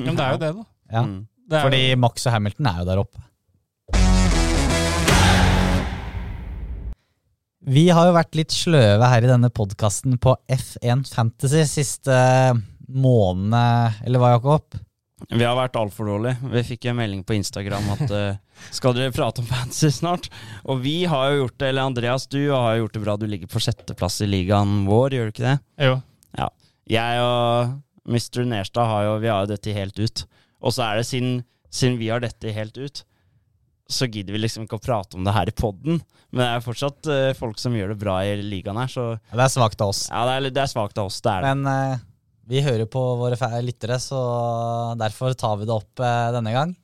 Ja, men det er jo det, da. ja. Mm. Fordi Max og Hamilton er jo der oppe. Vi har jo vært litt sløve her i denne podkasten på F1 Fantasy siste måned, eller hva, Jakob? Vi har vært altfor dårlige. Vi fikk en melding på Instagram at uh, skal dere prate om fantasy snart? Og vi har jo gjort det, eller Andreas, du har jo gjort det bra. Du ligger på sjetteplass i ligaen vår, gjør du ikke det? jo. Ja. Jeg og Mr. Nerstad har jo, vi har jo dette helt ut. Og så er det siden, siden vi har dette helt ut, så gidder vi liksom ikke å prate om det her i poden. Men det er fortsatt uh, folk som gjør det bra i ligaen her, så Ja, Det er svakt av oss. ja, det er, det er svakt av oss. Det er det. Men uh, vi hører på våre lyttere, så derfor tar vi det opp uh, denne gang.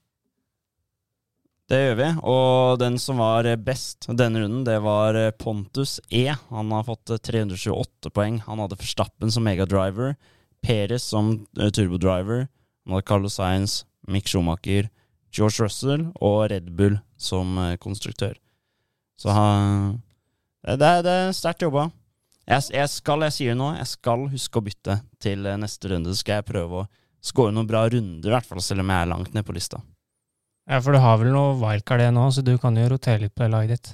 Det gjør vi. Og den som var best denne runden, det var Pontus E. Han har fått eh, 328 poeng. Han hadde Forstappen som megadriver, Peres som turbodriver, han hadde Carlos Sainz, Mick Schumacher, George Russell og Red Bull som eh, konstruktør. Så han Det er, er sterkt jobba. Jeg, jeg skal, jeg sier det nå, jeg skal huske å bytte til eh, neste runde. Så skal jeg prøve å skåre noen bra runder, i hvert fall, selv om jeg er langt ned på lista. Ja, for du har vel noe wildcard det nå, så du kan jo rotere litt på laget ditt.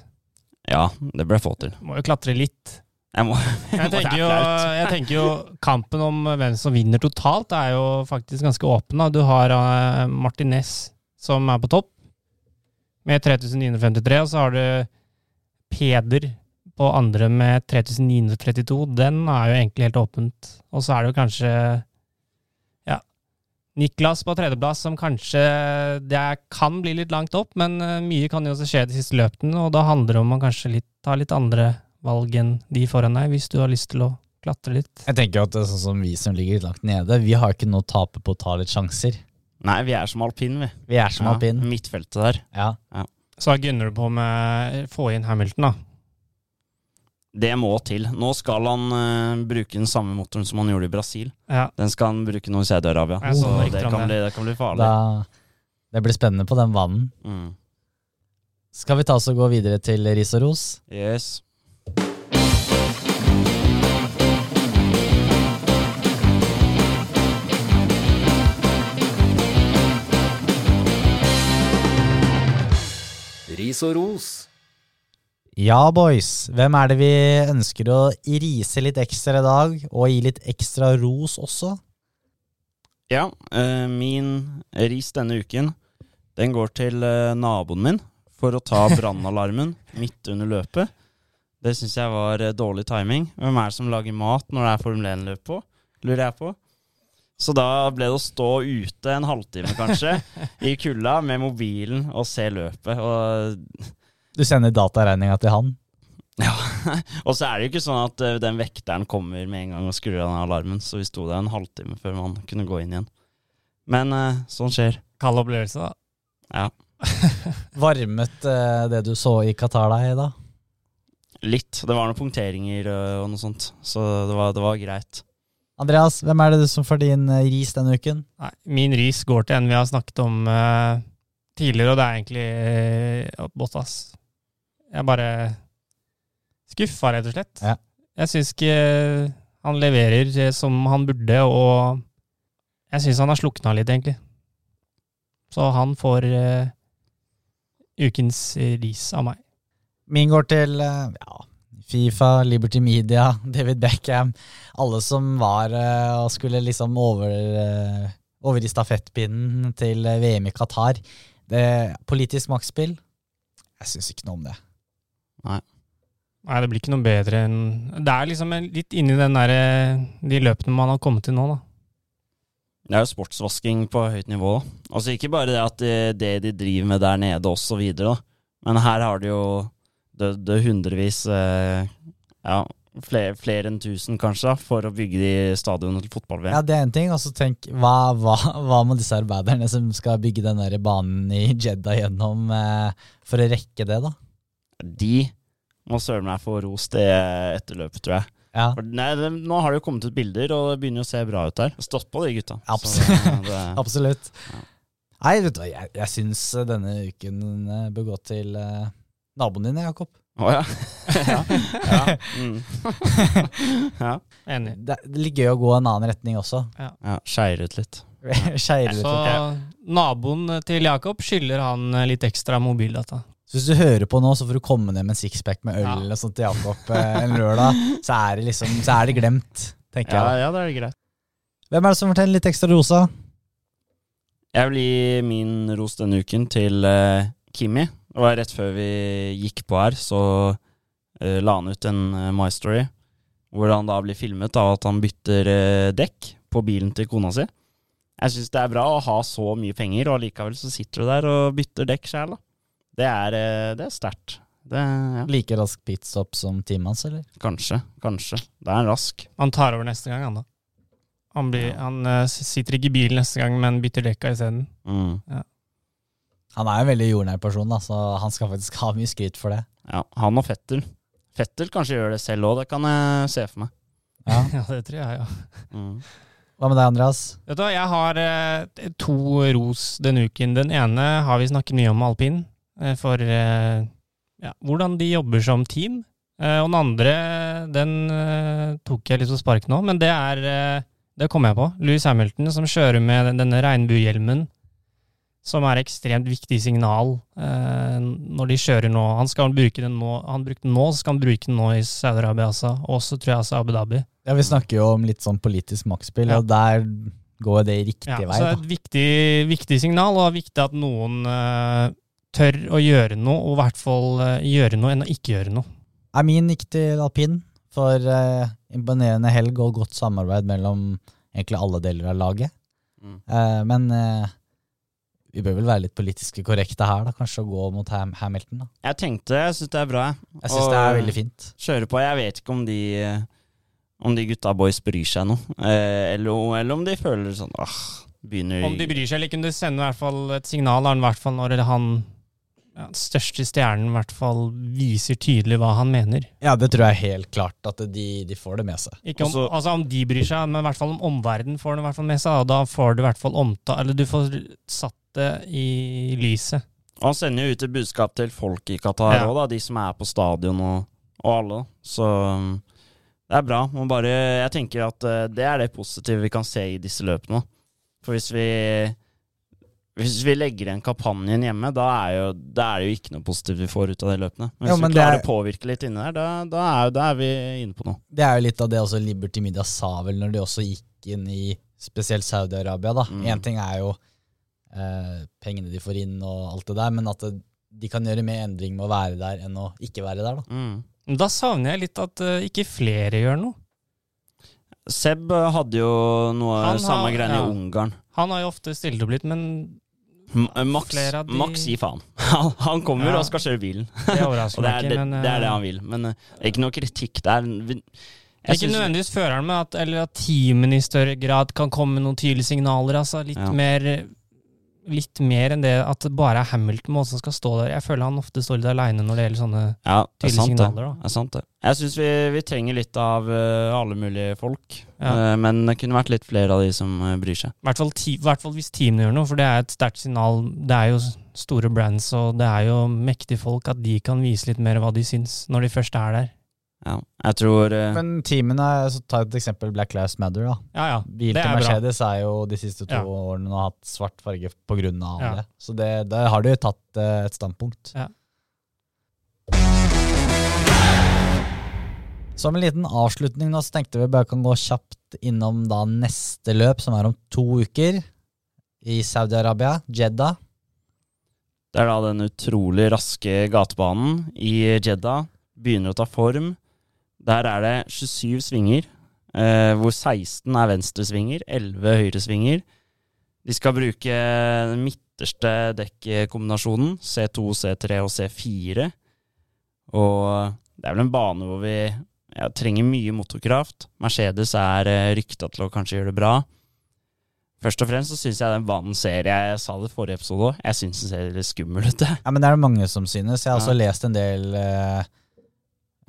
Ja, det bør jeg få til. Må jo klatre litt. Jeg må, Jeg tenker, jo, jeg tenker jo kampen om hvem som vinner totalt, er jo faktisk ganske åpen. Da. Du har uh, Martinez som er på topp, med 3953, og så har du Peder på andre med 3932. Den er jo egentlig helt åpent. Og så er det jo kanskje ja, Niklas på tredjeplass, som kanskje det kan bli litt langt opp, men eh, mye kan jo også skje de siste løpene, og da handler det om å kanskje litt, ta litt andre valg enn de foran deg, hvis du har lyst til å klatre litt. Jeg tenker at det er sånn som vi som ligger litt langt nede, vi har ikke noe å tape på å ta litt sjanser. Nei, vi er som alpin, vi. Vi er som alpin. Midtfeltet der. Ja. Så gunner du på med å få inn Hamilton, da. Det må til. Nå skal han uh, bruke den samme motoren som han gjorde i Brasil. Ja. Den skal han bruke nå i Saudi-Arabia. Jeg så Så det kan, bli, det kan bli farlig. Da, det blir spennende på den vannen. Mm. Skal vi ta oss og gå videre til ris og ros? Yes. Ris og ros. Ja, boys. Hvem er det vi ønsker å rise litt ekstra i dag, og gi litt ekstra ros også? Ja, eh, min ris denne uken, den går til eh, naboen min for å ta brannalarmen midt under løpet. Det syns jeg var eh, dårlig timing. Hvem er det som lager mat når det er Formel 1-løp på? Lurer jeg på. Så da ble det å stå ute en halvtime, kanskje, i kulda med mobilen og se løpet. Og Du sender dataregninga til han. Ja. Og så er det jo ikke sånn at eh, den vekteren kommer med en gang og skrur av den alarmen, så vi sto der en halvtime før man kunne gå inn igjen. Men eh, sånn skjer. Kald opplevelse, da. Ja. Varmet eh, det du så i Qatar deg, da? Litt. Det var noen punkteringer og noe sånt, så det var, det var greit. Andreas, hvem er det som får din eh, ris denne uken? Nei, min ris går til en vi har snakket om uh, tidligere, og det er egentlig uh, Bottas. Jeg er bare skuffa, rett og slett. Ja. Jeg syns ikke han leverer som han burde, og jeg syns han har slukna litt, egentlig. Så han får uh, ukens ris av meg. Min går til ja, Fifa, Liberty Media, David Beckham. Alle som var eh, og skulle liksom over, eh, over i stafettpinnen til eh, VM i Qatar. Det, politisk maktspill? Jeg syns ikke noe om det. Nei, det blir ikke noe bedre enn Det er liksom litt inni den der, de løpene man har kommet til nå, da. Det er jo sportsvasking på høyt nivå. Altså Ikke bare det at det, det de driver med der nede osv., men her har de jo dødd hundrevis eh, Ja, flere, flere enn tusen kanskje, for å bygge de stadionene til fotball-VM. Ja, det er en ting. Og så tenk, hva, hva, hva med disse arbeiderne som skal bygge den der banen i Jedda gjennom eh, for å rekke det, da? De må søren meg få ros det etterløpet, tror jeg. Ja, nei, det, nå har det jo kommet ut bilder, og det begynner å se bra ut der. Stått på de gutta. Så Absolutt. det, absolutt. Ja. Nei, vet du hva, jeg, jeg syns denne uken eh, bør gå til eh, naboen din, Jakob. Å ja. ja. ja. Mm. ja. Enig. Det er litt gøy å gå en annen retning også. ja Skeier ut litt. Skeier ut. Så naboen til Jakob skylder han eh, litt ekstra mobildata. Så hvis du hører på nå, så får du komme ned med en sixpack med øl Ja. eller sånt til Jakob eh, en lørdag. Så er det liksom, så er det glemt, tenker Ja, jeg. ja, det er greit. Hvem er det som forteller litt ekstra rosa? Jeg vil gi min ros denne uken til uh, Kimi. Det var rett før vi gikk på her, så uh, la han ut en uh, My Story, hvor han da blir filmet av at han bytter uh, dekk på bilen til kona si. Jeg syns det er bra å ha så mye penger, og allikevel så sitter du der og bytter dekk sjæl, da. Det er, det er sterkt. Det, ja. Like rask pitstop som teamet hans, eller? Kanskje, kanskje. Det er rask. Han tar over neste gang, han da. Han, blir, han eh, sitter ikke i bilen neste gang, men bytter dekka isteden. Mm. Han er en veldig jordnær person, da, så han skal faktisk ha mye skryt for det. Ja, han og Fettel. Fettel kanskje gjør det selv òg, det kan jeg se for meg. Ja. Ja, det tror jeg, ja. Mm. Hva med deg, Andreas? Vet du hva, jeg har eh, to ros denne uken. Den ene har vi snakket mye om alpin, eh, for eh, ja, hvordan de jobber som team. Eh, og den andre, den eh, tok jeg litt på spark nå, men det er eh, Det kom jeg på. Louis Hamilton som kjører med denne regnbuehjelmen, som er ekstremt viktig signal eh, når de kjører nå. Han skal bruke den nå, han brukte den nå, så skal han bruke den nå i Saudi-Arabia også, og også tror jeg også Abu Dhabi. Ja, Vi snakker jo om litt sånn politisk maktspill, Ja. og der går det riktig Ja, vei. så Da. et viktig, viktig signal, og det er viktig at noen eh, tør å gjøre noe, og i hvert fall eh, gjøre noe enn å ikke gjøre noe. Amin gikk til alpin for eh, imponerende helg og godt samarbeid mellom egentlig alle deler av laget. Mm. Eh, men eh, vi bør vel være litt politiske korrekte her, da. Kanskje å gå mot Ham Hamilton. da. Jeg tenkte, jeg syns det er bra. jeg. synes syns det er veldig fint. kjøre på. Jeg vet ikke om de Om de gutta boys bryr seg noe. Eh, eller, om- eller om de føler sånn ah, begynner Om de bryr seg eller ikke, men det sender i hvert fall et signal, i hvert fall når han ja, den største stjernen i hvert fall viser tydelig hva han mener. Ja, det tror jeg helt klart at de, de får det med seg. Ikke om, Også- altså om de bryr seg, men i hvert fall om omverdenen får det i hvert fall med seg. Og da får du i hvert fall omta, eller du får satt det i lyset. Og han sender jo ut et budskap til folk i Qatar òg, ja. De som er på stadion og, og alle. Så um, det er bra. Man bare, jeg tenker at eh, det er det positive vi kan se i disse løpene. For hvis vi hvis vi legger igjen kampanjen hjemme, da er, jo, da er det jo ikke noe positivt vi får ut av de løpene. Men hvis Ja, men vi klarer er- å påvirke litt inni der, da, da, er, da er vi inne på noe. Det er jo litt av det også Liberty Media sa vel når de også gikk inn i spesielt Saudi-Arabia. da. Mm. Ting er jo eh, pengene de får inn og alt det der, men at det, de kan gjøre mer endring med å være der enn å ikke være der. da. Mm. Da savner jeg litt at uh, ikke flere gjør noe. Seb hadde jo noe har- samme greiene ja. i Ungarn. Han har jo ofte stilt opp litt, men Max, Flere de- Max gi faen. Han, han kommer Ja. og skal kjøre bilen. det overrasker det meg ikke. men, det er det eh, han vil. Men eh, det er ikke noe kritikk. Det er jeg Ikke nødvendigvis føreren, men at, eller at teamen i større grad kan komme med noen tydelige signaler. Altså litt, Ja. mer, litt mer enn det at det bare er Hamilton som skal stå der. Jeg føler han ofte står litt aleine når det gjelder sånne Ja, det tydelige sant, det. signaler. Da. det, er sant det. Jeg syns vi, vi trenger litt av uh, alle mulige folk. Ja. uh, men det kunne vært litt flere av de som uh, bryr seg. I hvert fall, ti, i hvert fall hvis teamene gjør noe, for det er et sterkt signal. Det er jo store brands, og det er jo mektige folk, at de kan vise litt mer hva de syns når de først er der. Ja, jeg tror uh, Men teamene, så ta et eksempel Black Lives Matter. da. Ja, ja. Bil til Mercedes bra. Er jo de siste to Ja. årene har hatt svart farge av Ja. det. Så det, der har de jo tatt uh, et standpunkt. Ja. Som en liten avslutning nå, så tenkte vi bare kan gå kjapt innom da neste løp, som er om to uker. I Saudi-Arabia, Jeddah. det er da den utrolig raske gatebanen i Jeddah begynner å ta form. Der er det 27 svinger. eh, hvor 16 er venstresvinger, 11 høyresvinger. De skal bruke den midterste dekkkombinasjonen, C2, C3 og C4. Og det er vel en bane hvor vi ja, trenger mye motorkraft. Mercedes er eh, rykta til å kanskje gjøre det bra. Først og fremst så syns jeg den banen ser Jeg sa det i forrige episode òg. Jeg syns den ser litt skummel ut. Ja, men det er det mange som synes. Jeg har også lest en del, eh,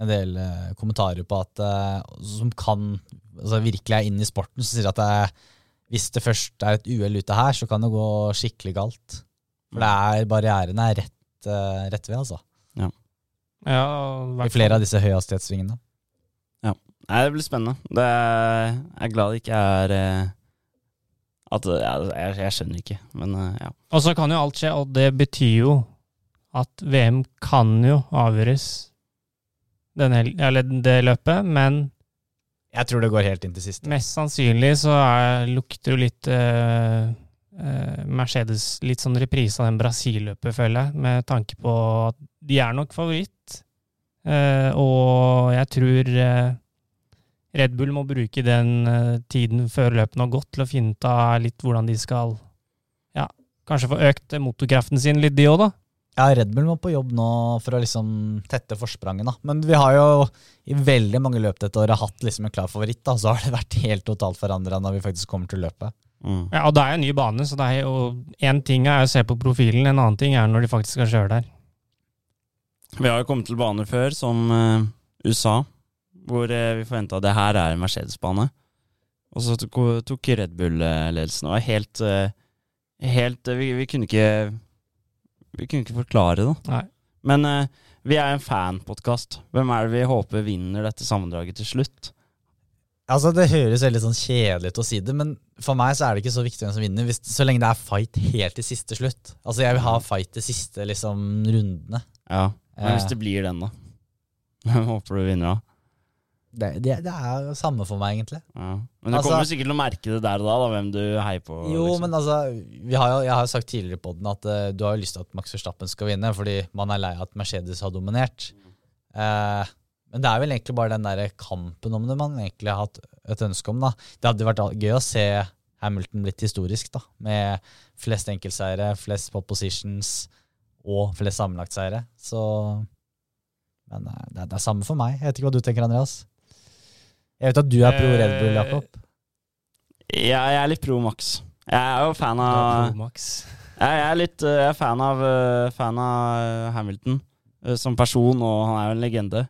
en del eh, kommentarer på at eh, som kan altså virkelig er inne i sporten, som sier at det hvis det først er et uhell ute her, så kan det gå skikkelig galt. For det er, barrierene er rett, eh, rett ved, altså. Ja, I flere av disse høyhastighetssvingene. Nei, det blir spennende. Det er, jeg er glad det ikke er At ja, jeg, jeg skjønner ikke, men ja. Og så kan jo alt skje, og det betyr jo at VM kan jo avgjøres det løpet, men Jeg tror det går helt inn til siste. mest sannsynlig så er, lukter jo litt eh, eh, Mercedes litt sånn reprise av den Brasil-løpet, føler jeg, med tanke på at de er nok favoritt. Eh, og jeg tror eh, Red Bull må bruke den eh, tiden før løpene har gått, til å finne ut av litt hvordan de skal ja, kanskje få økt motorkraften sin litt, de òg, da. Ja, Red Bull må på jobb nå for å liksom tette forspranget, da. Men vi har jo i veldig mange løp dette året hatt liksom en klar favoritt, da. Så har det vært helt totalt forandra når vi faktisk kommer til løpet. Mm. Ja, og det er jo en ny bane, så det er jo én ting er å se på profilen, en annen ting er når de faktisk skal kjøre der. Vi har jo kommet til baner før, som eh, USA, hvor uh, vi forventa at det her er en Mercedes-bane. Og så tok, tok Red Bull eh, ledelsen. Og helt, eh, helt vi, vi kunne ikke Vi kunne ikke forklare det. Nei. Men eh, vi er en fanpodkast. Hvem er det vi håper vinner dette sammendraget til slutt? Altså, Det høres veldig sånn kjedelig ut å si det, men for meg så er det ikke så viktig hvem som vinner, hvis, så lenge det er fight helt til siste slutt. Altså, Jeg vil ha fight til siste liksom, rundene. Ja, Men hvis Eh. det blir den, da? Hvem håper du vinner, da? Det, det, det er samme for meg, egentlig. Ja. Men du Altså- kommer sikkert til å merke det der og da, da hvem du heier på. Jo, liksom. men altså, vi har jo, jeg har jo sagt tidligere på den at uh, du har jo lyst til at Max Verstappen skal vinne, fordi man er lei av at Mercedes har dominert. Uh, men det er vel egentlig bare den der kampen om det man egentlig har hatt et ønske om. da. Det hadde vært gøy å se Hamilton blitt historisk, da, med flest enkeltseiere, flest pop positions og flest sammenlagtseiere. Så Men eh, det det er samme for meg. Jeg vet ikke hva du tenker, Andreas? Jeg vet at du er pro Red Bull, Eh, Jakob. Ja, jeg er litt pro Max. Jeg er jo fan av Pro Max. Jeg er litt eh, jeg er fan av, eh, fan av Hamilton som person, og han er jo en legende.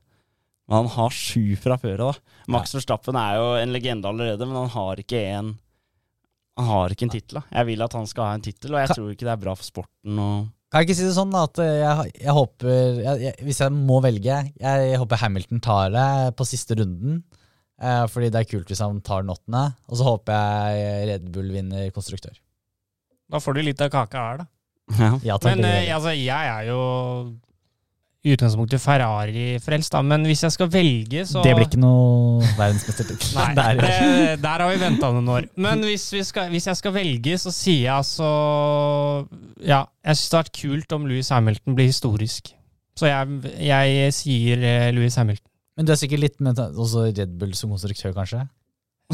Men han har sju fra før av. da. Max Verstappen er jo en legende allerede, men han har ikke en Han har ikke en tittel. Jeg vil at han skal ha en tittel, og jeg tror ikke det er bra for sporten. og... Kan jeg ikke si det sånn da, at jeg, jeg håper jeg, jeg, Hvis jeg må velge, jeg håper Hamilton tar det på siste runden. Eh, fordi det er kult hvis han tar nottene. Og så håper jeg Red Bull vinner konstruktør. Da får du litt av kaka her, da. Ja. Ja, takk, Men eh, jeg. altså, jeg er jo i utgangspunktet Ferrari-frelst, da. Men hvis jeg skal velge, så Det blir ikke noe verdensmestertittel. Nei, der, er- det, der har vi venta noen år. Men hvis, vi skal, hvis jeg skal velge, så sier jeg altså Ja, jeg syns det hadde vært kult om Louis Hamilton blir historisk. Så jeg, jeg sier eh, Louis Hamilton. Men du er sikkert litt med også Red Bull som konstruktør, kanskje?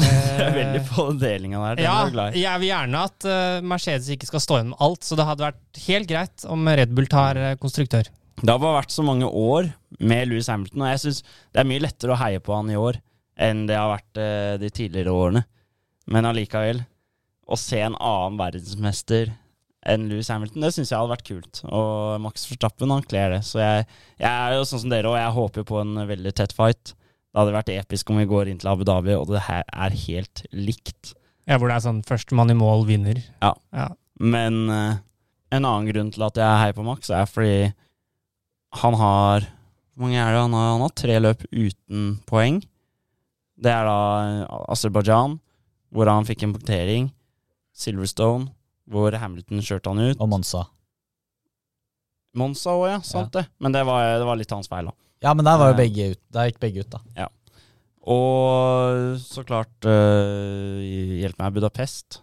Jeg er veldig på den delinga der. Den Ja, er glad i. jeg vil gjerne at eh, Mercedes ikke skal stå igjen med alt, så det hadde vært helt greit om Red Bull tar eh, konstruktør. Det har bare vært så mange år med Louis Hamilton, og jeg syns det er mye lettere å heie på han i år enn det har vært eh, de tidligere årene. Men allikevel, å se en annen verdensmester enn Louis Hamilton, det syns jeg hadde vært kult. Og Max Verstappen, han kler det. Så jeg, jeg er jo sånn som dere, og jeg håper på en veldig tett fight. Det hadde vært episk om vi går inn til Abu Dhabi, og det her er helt likt. Ja, hvor det er sånn førstemann i mål vinner. Ja. Ja. Men uh, en annen grunn til at jeg heier på Max, er fordi han har Hvor mange er det? Han har, han har tre løp uten poeng. Det er da eh, Aserbajdsjan, hvor han fikk en punktering. Silverstone, hvor Hamilton kjørte han ut. Og Monza. Monza òg, ja. Sant det. Men det var, det var litt hans feil, da. Ja, men der var jo begge ut. Der gikk begge ut, da. Og så klart uh, Hjelp meg, Budapest.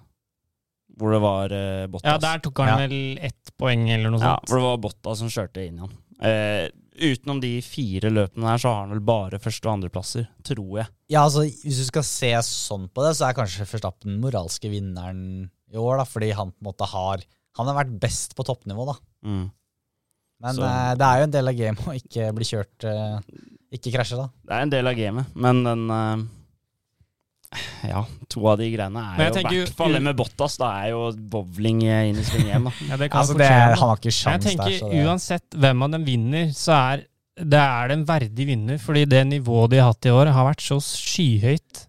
Hvor det var uh, Bottas. Ja, der tok han Ja. vel ett poeng eller noe Ja, sånt. for det var Botta som kjørte inn i han. Uh, Utenom de fire løpene her, så har han vel bare første- og andreplasser, tror jeg. Ja, altså Hvis du skal se sånn på det, så er kanskje forstappen den moralske vinneren i år. da, Fordi han på en måte har Han har vært best på toppnivå, da. Mm. Men Så- eh, det er jo en del av gamet å ikke bli kjørt eh, Ikke krasje, da. Det er en del av gamet, men den eh, Ja, to av de greiene er jeg jo i hvert fall det med Bottas. Da er jo bowling inn i sving hjem, da. Ja, det kan Altså, det, Han har ikke sjans sjans jeg tenker der. Så det, uansett hvem av dem vinner, så er det er en verdig vinner. Fordi det nivået de har hatt i år, har vært så skyhøyt.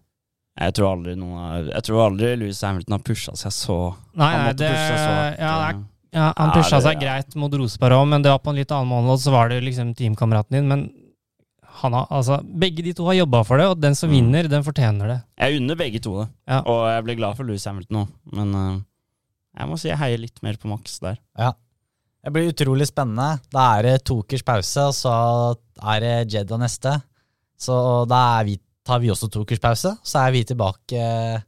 Jeg tror aldri noen har, Jeg tror aldri Louis Hamilton har pusha seg så Nei, Han måtte det, pushe seg så hardt, ja, det eh. er, ja, han pusha det- seg ja. greit mot Roseberg òg, men det var på en litt annen måned, og så var det liksom teamkameraten din. Men han har, altså, begge de to har jobba for det, og den som Mm. vinner, den fortjener det. Jeg unner begge to det, Ja. og jeg blir glad for Louis Hamilton òg, men uh, jeg må si jeg heier litt mer på Max der. Ja. det blir utrolig spennende. Da er det tokers pause, og så er det Jeddah neste. Så da er vi, tar vi også to tokerspause. Så er vi tilbake eh,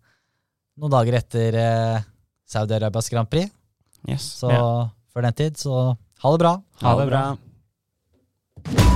noen dager etter eh, Saudi-Arabias Grand Prix. Yes. Så ja. før den tid, så ha det bra. Ha, ha det bra. bra.